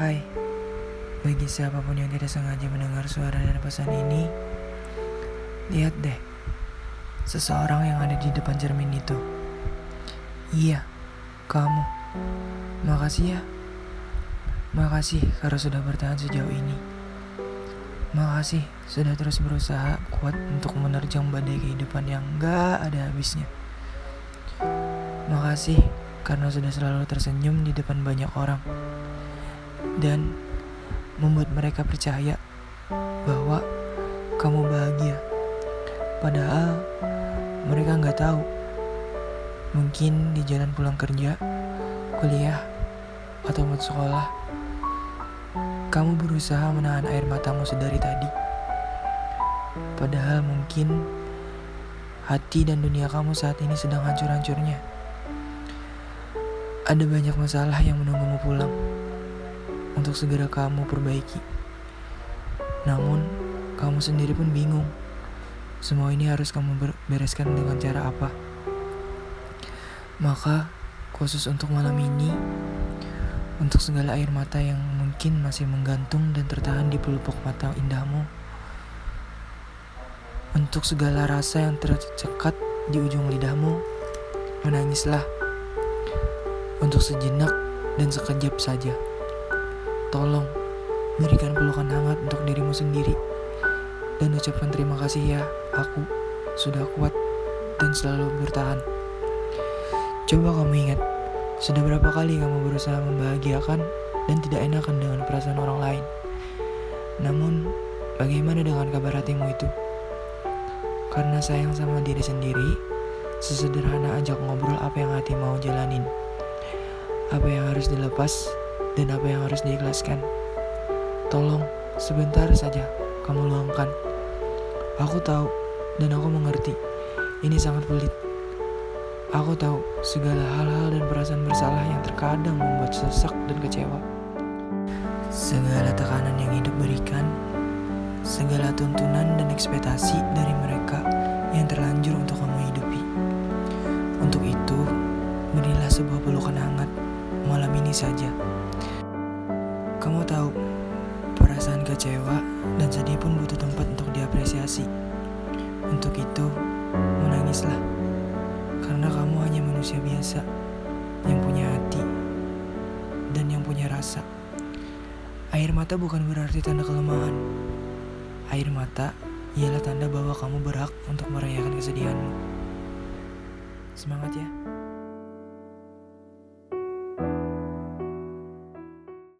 Hai, bagi siapa pun yang tidak sengaja mendengar suara dan pesan ini, lihat deh, seseorang yang ada di depan cermin itu. Iya, kamu. Makasih ya. Makasih karena sudah bertahan sejauh ini. Makasih sudah terus berusaha kuat untuk menerjang badai kehidupan yang gak ada habisnya. Makasih karena sudah selalu tersenyum di depan banyak orang dan membuat mereka percaya bahwa kamu bahagia. Padahal mereka nggak tahu. Mungkin di jalan pulang kerja, kuliah, atau mau sekolah, kamu berusaha menahan air matamu sedari tadi. Padahal mungkin hati dan dunia kamu saat ini sedang hancur-hancurnya. Ada banyak masalah yang menunggumu pulang untuk segera kamu perbaiki. Namun, kamu sendiri pun bingung. Semua ini harus kamu bereskan dengan cara apa? Maka, khusus untuk malam ini, untuk segala air mata yang mungkin masih menggantung dan tertahan di pelupuk mata indahmu, untuk segala rasa yang tercekat di ujung lidahmu, menangislah untuk sejenak dan sekejap saja. Tolong berikan pelukan hangat untuk dirimu sendiri dan ucapkan terima kasih ya, aku sudah kuat dan selalu bertahan. Coba kamu ingat, sudah berapa kali kamu berusaha membahagiakan dan tidak enakan dengan perasaan orang lain. Namun, bagaimana dengan kabar hatimu itu? Karena sayang sama diri sendiri, sesederhana ajak ngobrol apa yang hati mau jalanin. Apa yang harus dilepas dan apa yang harus diikhlaskan. Tolong, sebentar saja kamu luangkan. Aku tahu dan aku mengerti. Ini sangat pelit. Aku tahu segala hal-hal dan perasaan bersalah yang terkadang membuat sesak dan kecewa. Segala tekanan yang hidup berikan, segala tuntunan dan ekspektasi dari mereka yang terlanjur untuk kamu hidupi. Untuk itu, berilah sebuah pelukan hangat malam ini saja. Kamu tahu, perasaan kecewa dan sedih pun butuh tempat untuk diapresiasi. Untuk itu, menangislah karena kamu hanya manusia biasa yang punya hati dan yang punya rasa. Air mata bukan berarti tanda kelemahan. Air mata ialah tanda bahwa kamu berhak untuk merayakan kesedihanmu. Semangat ya!